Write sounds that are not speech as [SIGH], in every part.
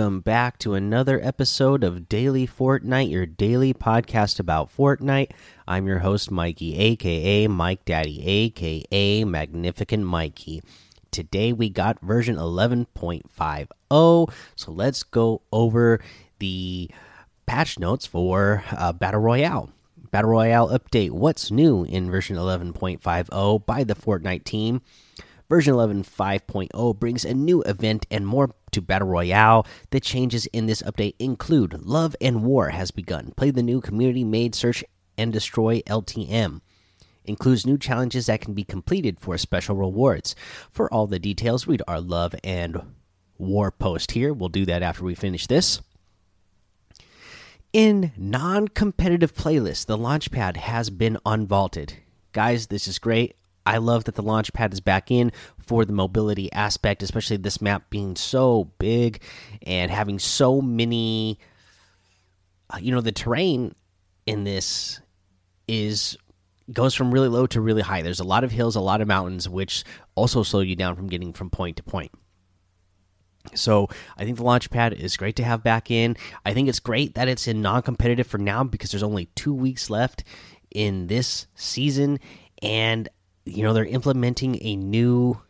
Welcome back to another episode of Daily Fortnite, your daily podcast about Fortnite. I'm your host, Mikey, aka Mike Daddy, aka Magnificent Mikey. Today we got version 11.50, so let's go over the patch notes for uh, Battle Royale. Battle Royale update What's new in version 11.50 by the Fortnite team? Version 11.5.0 brings a new event and more to Battle Royale. The changes in this update include Love and War has begun. Play the new community made search and destroy LTM. Includes new challenges that can be completed for special rewards. For all the details, read our Love and War post here. We'll do that after we finish this. In non competitive playlists, the Launchpad has been unvaulted. Guys, this is great. I love that the launch pad is back in for the mobility aspect, especially this map being so big and having so many. Uh, you know, the terrain in this is goes from really low to really high. There's a lot of hills, a lot of mountains, which also slow you down from getting from point to point. So I think the launch pad is great to have back in. I think it's great that it's in non-competitive for now because there's only two weeks left in this season, and you know they're implementing a new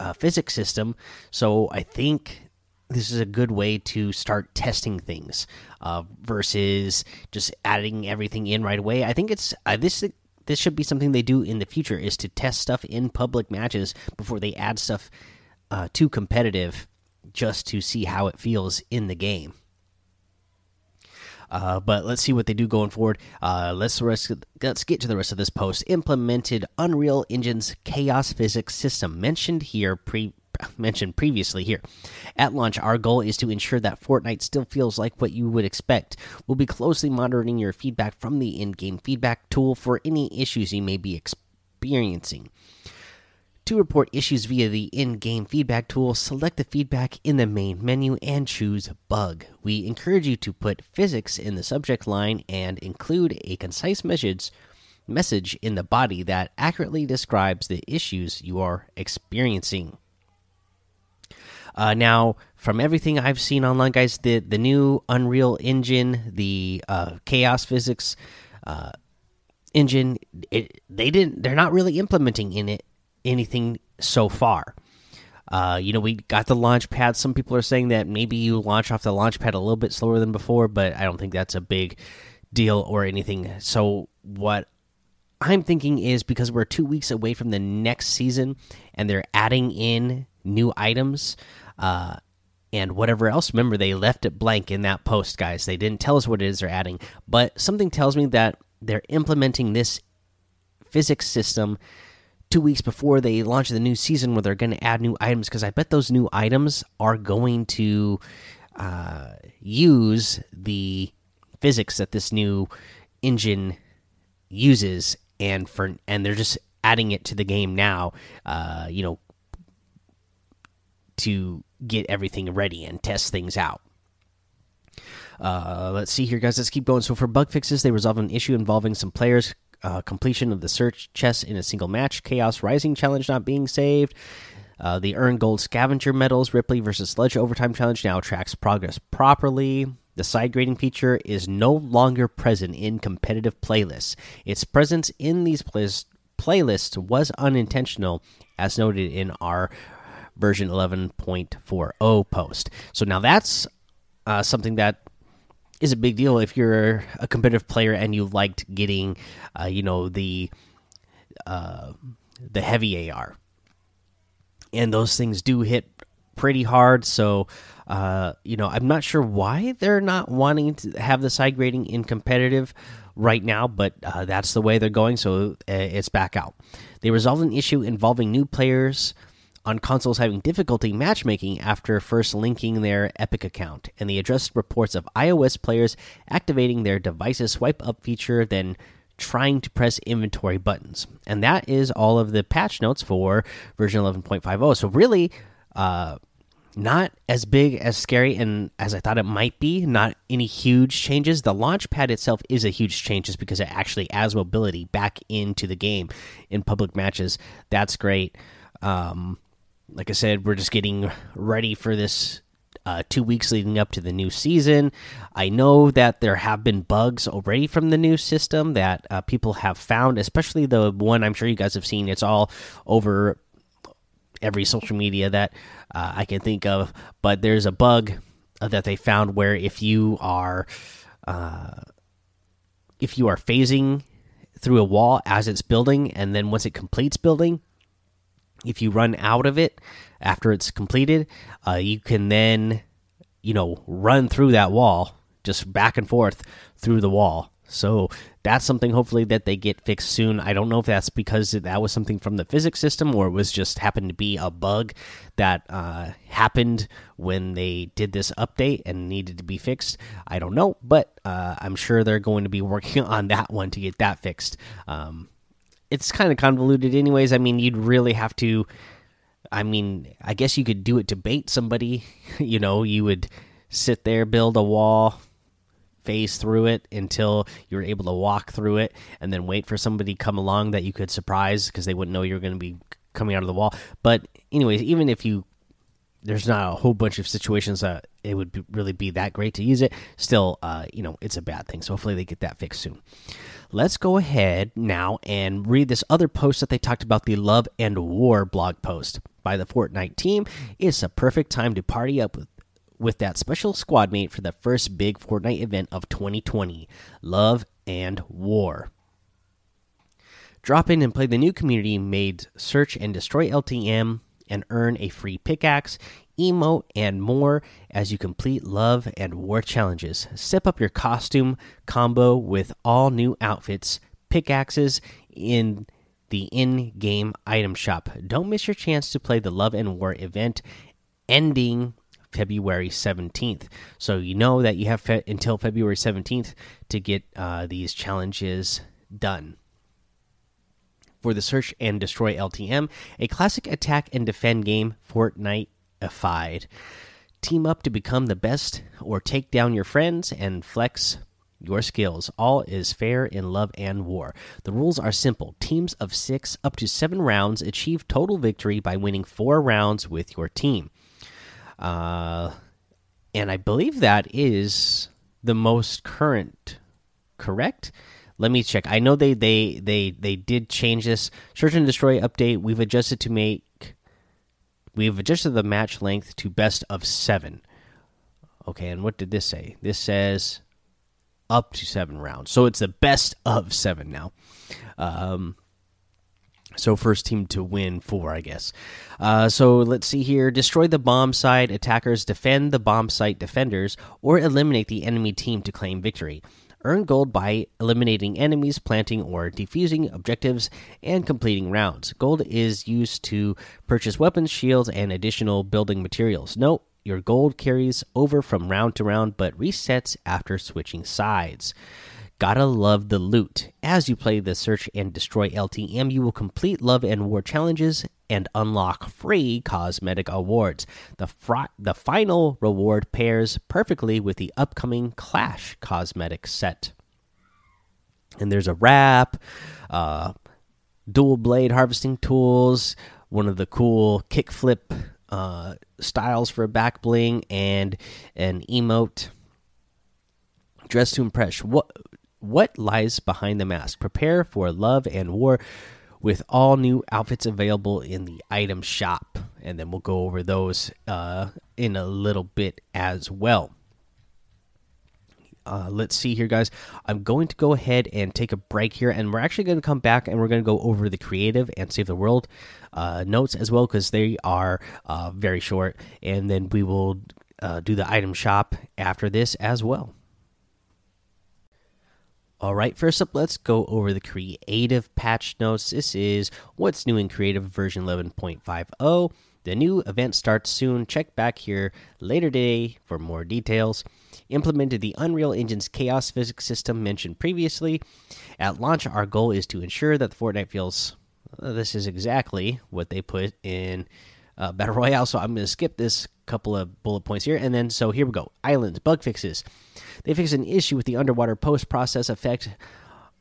uh, physics system. So i think this is a good way to start testing things uh, versus just adding everything in right away. I think it's uh, this this should be something they do in the future is to test stuff in public matches before they add stuff uh, to competitive just to see how it feels in the game uh, but let's see what they do going forward. Uh, let's rest, let's get to the rest of this post. Implemented Unreal Engine's chaos physics system mentioned here pre [LAUGHS] mentioned previously here. At launch, our goal is to ensure that Fortnite still feels like what you would expect. We'll be closely monitoring your feedback from the in-game feedback tool for any issues you may be experiencing. To report issues via the in game feedback tool, select the feedback in the main menu and choose Bug. We encourage you to put physics in the subject line and include a concise message, message in the body that accurately describes the issues you are experiencing. Uh, now, from everything I've seen online, guys, the, the new Unreal Engine, the uh, Chaos Physics uh, engine, it, they didn't. They're not really implementing in it anything so far. Uh, you know, we got the launch pad. Some people are saying that maybe you launch off the launch pad a little bit slower than before, but I don't think that's a big deal or anything. So, what I'm thinking is because we're two weeks away from the next season and they're adding in new items uh, and whatever else. Remember, they left it blank in that post, guys. They didn't tell us what it is they're adding, but something tells me that they're implementing this physics system two weeks before they launch the new season where they're going to add new items because I bet those new items are going to uh, use the physics that this new engine uses and for and they're just adding it to the game now uh, you know to get everything ready and test things out. Uh, let's see here guys. Let's keep going. So for bug fixes they resolve an issue involving some players uh, completion of the search chest in a single match, Chaos Rising challenge not being saved. Uh, the earn gold scavenger medals, Ripley versus Sludge overtime challenge now tracks progress properly. The side grading feature is no longer present in competitive playlists. Its presence in these playlists was unintentional, as noted in our version 11.40 post. So now that's uh, something that is a big deal if you're a competitive player and you liked getting, uh, you know, the uh, the heavy AR. And those things do hit pretty hard. So, uh, you know, I'm not sure why they're not wanting to have the side grading in competitive right now, but uh, that's the way they're going. So uh, it's back out. They resolved an issue involving new players on consoles having difficulty matchmaking after first linking their Epic account, and they addressed reports of iOS players activating their device's swipe up feature, then trying to press inventory buttons. And that is all of the patch notes for version 11.50. So, really, uh, not as big as scary and as I thought it might be. Not any huge changes. The launch pad itself is a huge change just because it actually adds mobility back into the game in public matches. That's great. Um, like I said, we're just getting ready for this uh, two weeks leading up to the new season. I know that there have been bugs already from the new system that uh, people have found, especially the one I'm sure you guys have seen. It's all over every social media that uh, I can think of. But there's a bug that they found where if you are uh, if you are phasing through a wall as it's building, and then once it completes building, if you run out of it after it's completed, uh, you can then, you know, run through that wall just back and forth through the wall. So that's something hopefully that they get fixed soon. I don't know if that's because that was something from the physics system or it was just happened to be a bug that uh, happened when they did this update and needed to be fixed. I don't know, but uh, I'm sure they're going to be working [LAUGHS] on that one to get that fixed. Um, it's kind of convoluted, anyways. I mean, you'd really have to. I mean, I guess you could do it to bait somebody. [LAUGHS] you know, you would sit there, build a wall, phase through it until you were able to walk through it, and then wait for somebody to come along that you could surprise because they wouldn't know you were going to be coming out of the wall. But anyways, even if you there's not a whole bunch of situations that it would be, really be that great to use it. Still, uh, you know, it's a bad thing. So hopefully they get that fixed soon. Let's go ahead now and read this other post that they talked about the Love and War blog post by the Fortnite team. It's a perfect time to party up with with that special squad mate for the first big Fortnite event of 2020, Love and War. Drop in and play the new community made Search and Destroy LTM and earn a free pickaxe, emote, and more as you complete love and war challenges. Step up your costume combo with all new outfits, pickaxes in the in game item shop. Don't miss your chance to play the Love and War event ending February 17th. So you know that you have fe until February 17th to get uh, these challenges done for the Search and Destroy LTM, a classic attack and defend game, Fortnite-ified. Team up to become the best or take down your friends and flex your skills. All is fair in love and war. The rules are simple. Teams of six up to seven rounds achieve total victory by winning four rounds with your team. Uh, and I believe that is the most current, correct? let me check. I know they they they they did change this search and destroy update. We've adjusted to make we've adjusted the match length to best of seven. Okay, and what did this say? This says up to seven rounds, so it's the best of seven now. Um, so first team to win four, I guess. Uh, so let's see here: destroy the bomb site attackers, defend the bomb site defenders, or eliminate the enemy team to claim victory. Earn gold by eliminating enemies, planting or defusing objectives, and completing rounds. Gold is used to purchase weapons, shields, and additional building materials. Note your gold carries over from round to round but resets after switching sides. Gotta love the loot. As you play the Search and Destroy LTM, you will complete Love and War challenges and unlock free cosmetic awards. The, the final reward pairs perfectly with the upcoming Clash cosmetic set. And there's a wrap, uh, dual blade harvesting tools, one of the cool kickflip uh, styles for back bling, and an emote. Dress to impress. What what lies behind the mask? Prepare for love and war with all new outfits available in the item shop. And then we'll go over those uh, in a little bit as well. Uh, let's see here, guys. I'm going to go ahead and take a break here, and we're actually going to come back and we're going to go over the creative and save the world uh, notes as well because they are uh, very short. And then we will uh, do the item shop after this as well. All right, first up, let's go over the creative patch notes. This is what's new in creative version 11.50. The new event starts soon. Check back here later today for more details. Implemented the Unreal Engine's chaos physics system mentioned previously. At launch, our goal is to ensure that the Fortnite feels uh, this is exactly what they put in uh, Battle Royale. So I'm going to skip this couple of bullet points here. And then, so here we go Islands, bug fixes. They fixed an issue with the underwater post process effect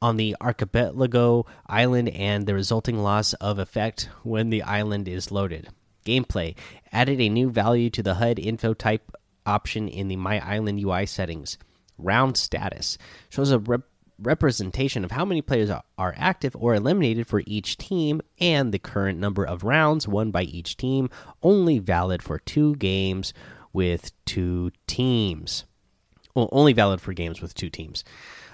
on the archipelago island and the resulting loss of effect when the island is loaded. Gameplay added a new value to the HUD info type option in the My Island UI settings. Round status shows a rep representation of how many players are active or eliminated for each team and the current number of rounds won by each team, only valid for two games with two teams. Well, only valid for games with two teams.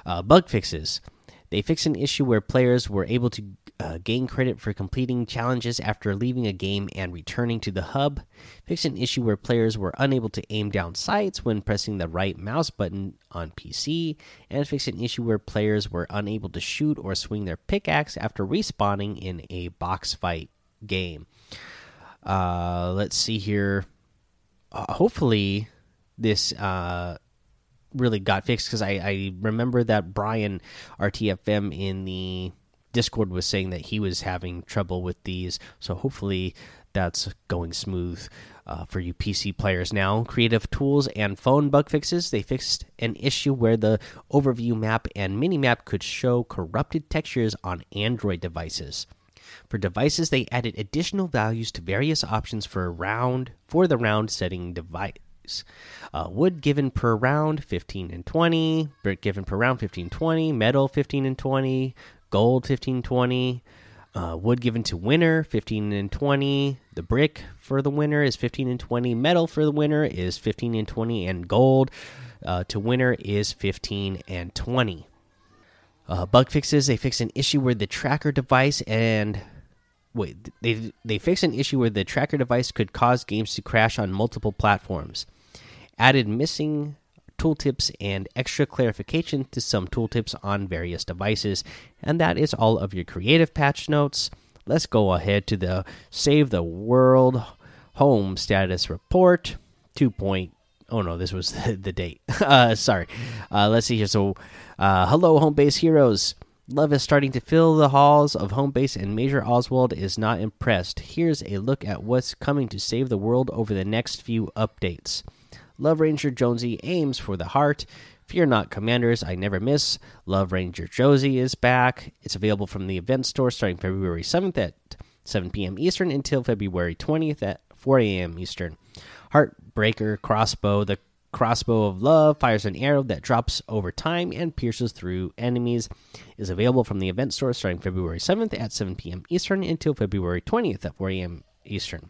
Uh, bug fixes. They fix an issue where players were able to uh, gain credit for completing challenges after leaving a game and returning to the hub. Fix an issue where players were unable to aim down sights when pressing the right mouse button on PC. And fix an issue where players were unable to shoot or swing their pickaxe after respawning in a box fight game. Uh, let's see here. Uh, hopefully, this uh, really got fixed because I, I remember that Brian RTFM in the Discord was saying that he was having trouble with these. So hopefully that's going smooth uh, for you PC players now. Creative tools and phone bug fixes. They fixed an issue where the overview map and mini map could show corrupted textures on Android devices. For devices, they added additional values to various options for round for the round setting device. Uh, wood given per round 15 and 20, brick given per round 15 20, metal 15 and 20, gold 15 20, uh, wood given to winner 15 and 20, the brick for the winner is 15 and 20, metal for the winner is 15 and 20, and gold uh, to winner is 15 and 20. Uh, bug fixes they fix an issue where the tracker device and wait they they fix an issue where the tracker device could cause games to crash on multiple platforms added missing tooltips and extra clarification to some tooltips on various devices. And that is all of your creative patch notes. Let's go ahead to the Save the World Home Status Report 2. Point, oh no, this was the, [LAUGHS] the date. [LAUGHS] uh, sorry. Uh, let's see here. So, uh, hello, home base heroes. Love is starting to fill the halls of home base, and Major Oswald is not impressed. Here's a look at what's coming to save the world over the next few updates. Love Ranger Jonesy aims for the heart. Fear not, Commanders, I never miss. Love Ranger Jonesy is back. It's available from the event store starting February 7th at 7 p.m. Eastern until February 20th at 4 a.m. Eastern. Heartbreaker Crossbow, the crossbow of love, fires an arrow that drops over time and pierces through enemies, is available from the event store starting February 7th at 7 p.m. Eastern until February 20th at 4 a.m. Eastern.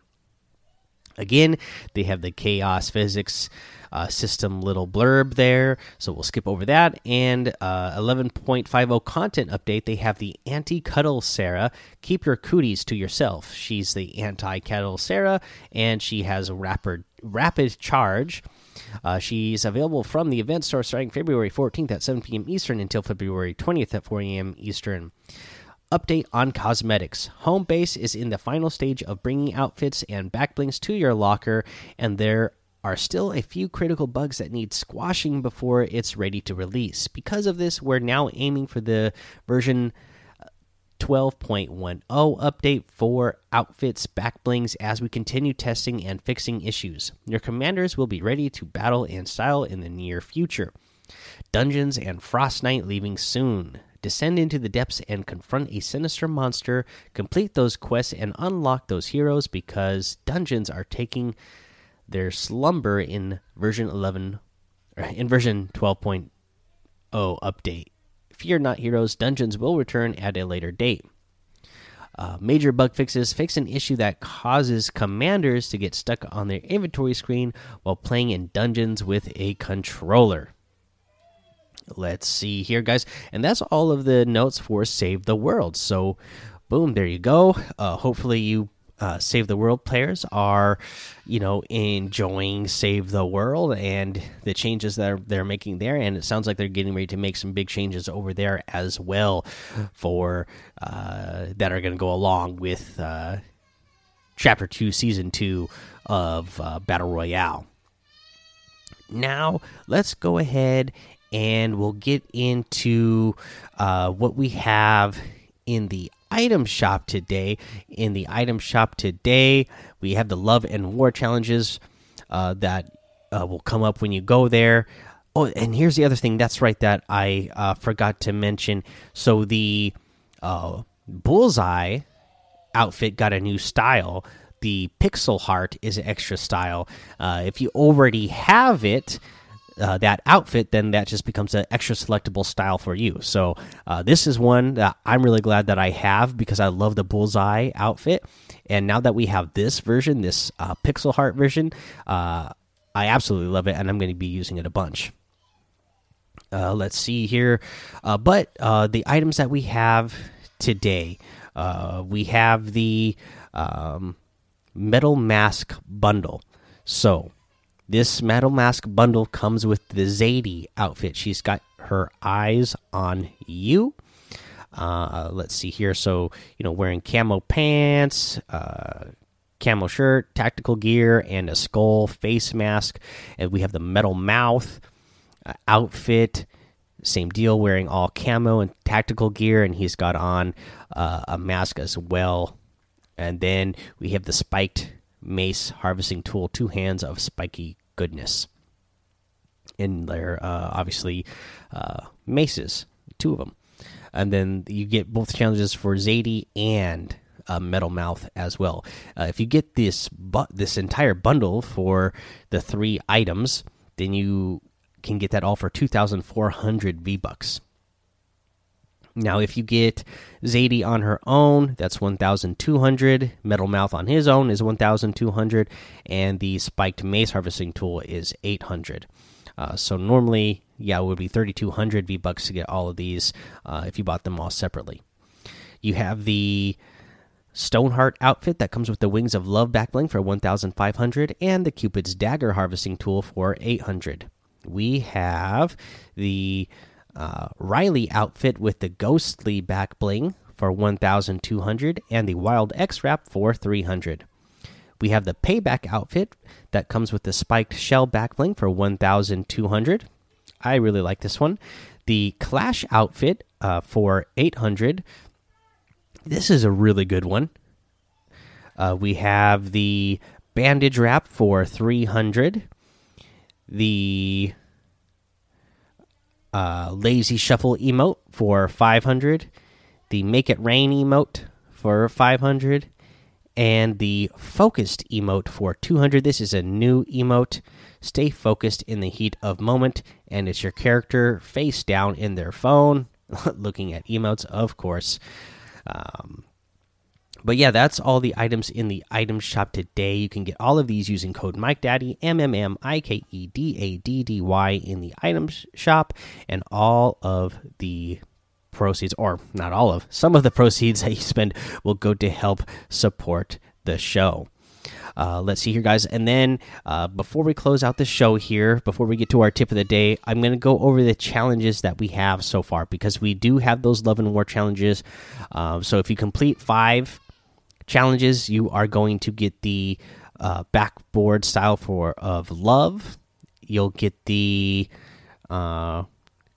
Again, they have the chaos physics uh, system little blurb there, so we'll skip over that. And uh, 11.50 content update, they have the anti cuddle Sarah. Keep your cooties to yourself. She's the anti cuddle Sarah, and she has a rapid, rapid charge. Uh, she's available from the event store starting February 14th at 7 p.m. Eastern until February 20th at 4 a.m. Eastern. Update on cosmetics. Home base is in the final stage of bringing outfits and backblings to your locker, and there are still a few critical bugs that need squashing before it's ready to release. Because of this, we're now aiming for the version 12.10 update for outfits backblings as we continue testing and fixing issues. Your commanders will be ready to battle and style in the near future. Dungeons and Frostnite leaving soon descend into the depths and confront a sinister monster, complete those quests, and unlock those heroes because dungeons are taking their slumber in version 11 in version 12.0 update. Fear not, heroes, dungeons will return at a later date. Uh, major bug fixes fix an issue that causes commanders to get stuck on their inventory screen while playing in dungeons with a controller. Let's see here, guys. And that's all of the notes for Save the World. So, boom, there you go. Uh, hopefully, you uh, Save the World players are, you know, enjoying Save the World and the changes that are, they're making there. And it sounds like they're getting ready to make some big changes over there as well for uh, that are going to go along with uh, Chapter 2, Season 2 of uh, Battle Royale. Now, let's go ahead and we'll get into uh, what we have in the item shop today. In the item shop today, we have the love and war challenges uh, that uh, will come up when you go there. Oh, and here's the other thing. That's right, that I uh, forgot to mention. So the uh, bullseye outfit got a new style. the Pixel Heart is an extra style. Uh, if you already have it, uh, that outfit, then that just becomes an extra selectable style for you. So uh, this is one that I'm really glad that I have because I love the bullseye outfit. And now that we have this version, this uh, Pixel Heart version, uh, I absolutely love it, and I'm going to be using it a bunch. Uh, let's see here, uh, but the items that we have today, we have the um, metal mask bundle. So this metal mask bundle comes with the Zadie outfit. She's got her eyes on you. Uh, let's see here. So, you know, wearing camo pants, uh, camo shirt, tactical gear, and a skull face mask. And we have the metal mouth uh, outfit. Same deal, wearing all camo and tactical gear. And he's got on uh, a mask as well. And then we have the spiked mace harvesting tool, two hands of spiky goodness. And they're uh, obviously uh, maces, two of them. And then you get both challenges for Zadie and uh, Metal Mouth as well. Uh, if you get this this entire bundle for the three items, then you can get that all for two thousand four hundred V bucks. Now, if you get Zadie on her own, that's 1,200. Metal Mouth on his own is 1,200. And the Spiked Mace Harvesting Tool is 800. Uh, so normally, yeah, it would be 3,200 V bucks to get all of these uh, if you bought them all separately. You have the Stoneheart outfit that comes with the Wings of Love backbling for 1,500 and the Cupid's Dagger Harvesting Tool for 800. We have the uh, Riley outfit with the ghostly back bling for 1200 and the wild X wrap for 300. We have the payback outfit that comes with the spiked shell back bling for 1200. I really like this one. The clash outfit uh, for 800. This is a really good one. Uh, we have the bandage wrap for 300. The uh, lazy shuffle emote for 500 the make it rain emote for 500 and the focused emote for 200 this is a new emote. Stay focused in the heat of moment and it's your character face down in their phone [LAUGHS] looking at emotes of course. Um, but yeah, that's all the items in the item shop today. You can get all of these using code Mike Daddy M M M I K E D A D D Y in the item shop, and all of the proceeds, or not all of, some of the [LAUGHS] proceeds that you spend will go to help support the show. Uh, let's see here, guys. And then uh, before we close out the show here, before we get to our tip of the day, I'm going to go over the challenges that we have so far because we do have those love and war challenges. Uh, so if you complete five challenges, you are going to get the uh, backboard style for of love. You'll get the uh,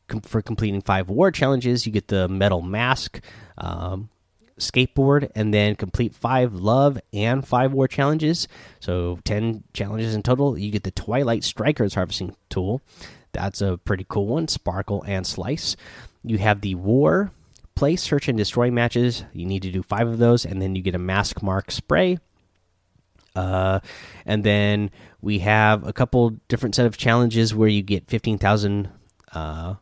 com for completing five war challenges. You get the metal mask um, skateboard, and then complete five love and five war challenges. So ten challenges in total. You get the Twilight Strikers harvesting tool. That's a pretty cool one. Sparkle and slice. You have the war play search and destroy matches. You need to do five of those, and then you get a mask mark spray. Uh, and then we have a couple different set of challenges where you get fifteen thousand uh,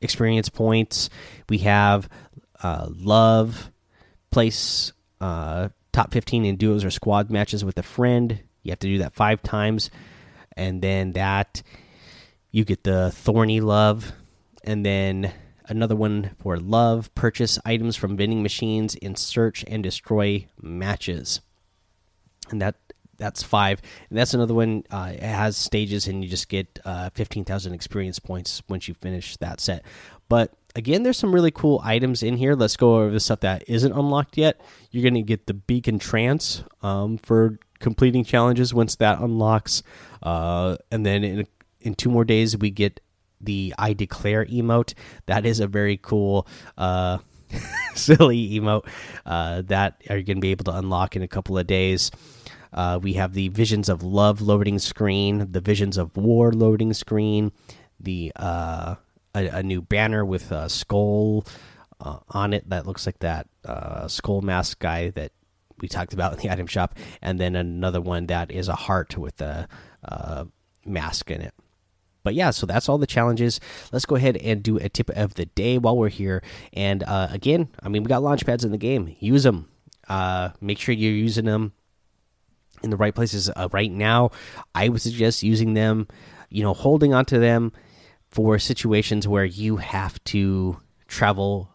experience points. We have uh, love place uh, top fifteen in duos or squad matches with a friend. You have to do that five times, and then that you get the thorny love, and then another one for love. Purchase items from vending machines in search and destroy matches. And that that's five. And that's another one uh, it has stages and you just get uh, 15000 experience points once you finish that set. But again there's some really cool items in here. Let's go over the stuff that isn't unlocked yet. You're going to get the beacon trance um, for completing challenges once that unlocks. Uh, and then in, in two more days we get the I declare emote. That is a very cool, uh, [LAUGHS] silly emote uh, that are going to be able to unlock in a couple of days. Uh, we have the Visions of Love loading screen, the Visions of War loading screen, the uh, a, a, new banner with a skull uh, on it that looks like that uh, skull mask guy that we talked about in the item shop, and then another one that is a heart with a uh, mask in it. But yeah, so that's all the challenges. Let's go ahead and do a tip of the day while we're here. And uh, again, I mean, we got launch pads in the game. Use them. Uh, make sure you're using them in the right places. Uh, right now, I would suggest using them, you know, holding onto them for situations where you have to travel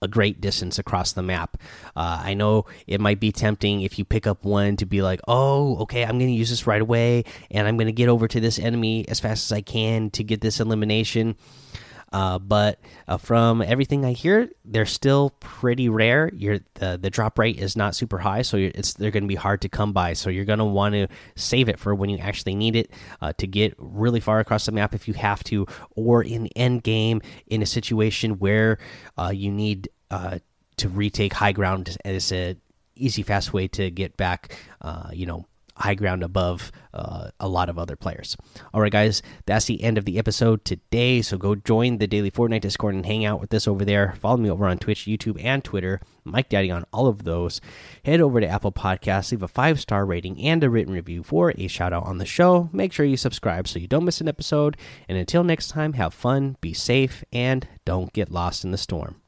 a great distance across the map. Uh, I know it might be tempting if you pick up one to be like, oh, okay, I'm going to use this right away, and I'm going to get over to this enemy as fast as I can to get this elimination. Uh, but uh, from everything I hear, they're still pretty rare. You're, the the drop rate is not super high, so it's they're going to be hard to come by. So you're going to want to save it for when you actually need it uh, to get really far across the map if you have to, or in end game in a situation where uh, you need uh, to retake high ground as a easy fast way to get back. Uh, you know high ground above uh, a lot of other players. All right, guys, that's the end of the episode today. So go join the daily Fortnite Discord and hang out with us over there. Follow me over on Twitch, YouTube, and Twitter. Mike Daddy on all of those. Head over to Apple Podcasts, leave a five star rating and a written review for a shout out on the show. Make sure you subscribe so you don't miss an episode. And until next time, have fun, be safe, and don't get lost in the storm.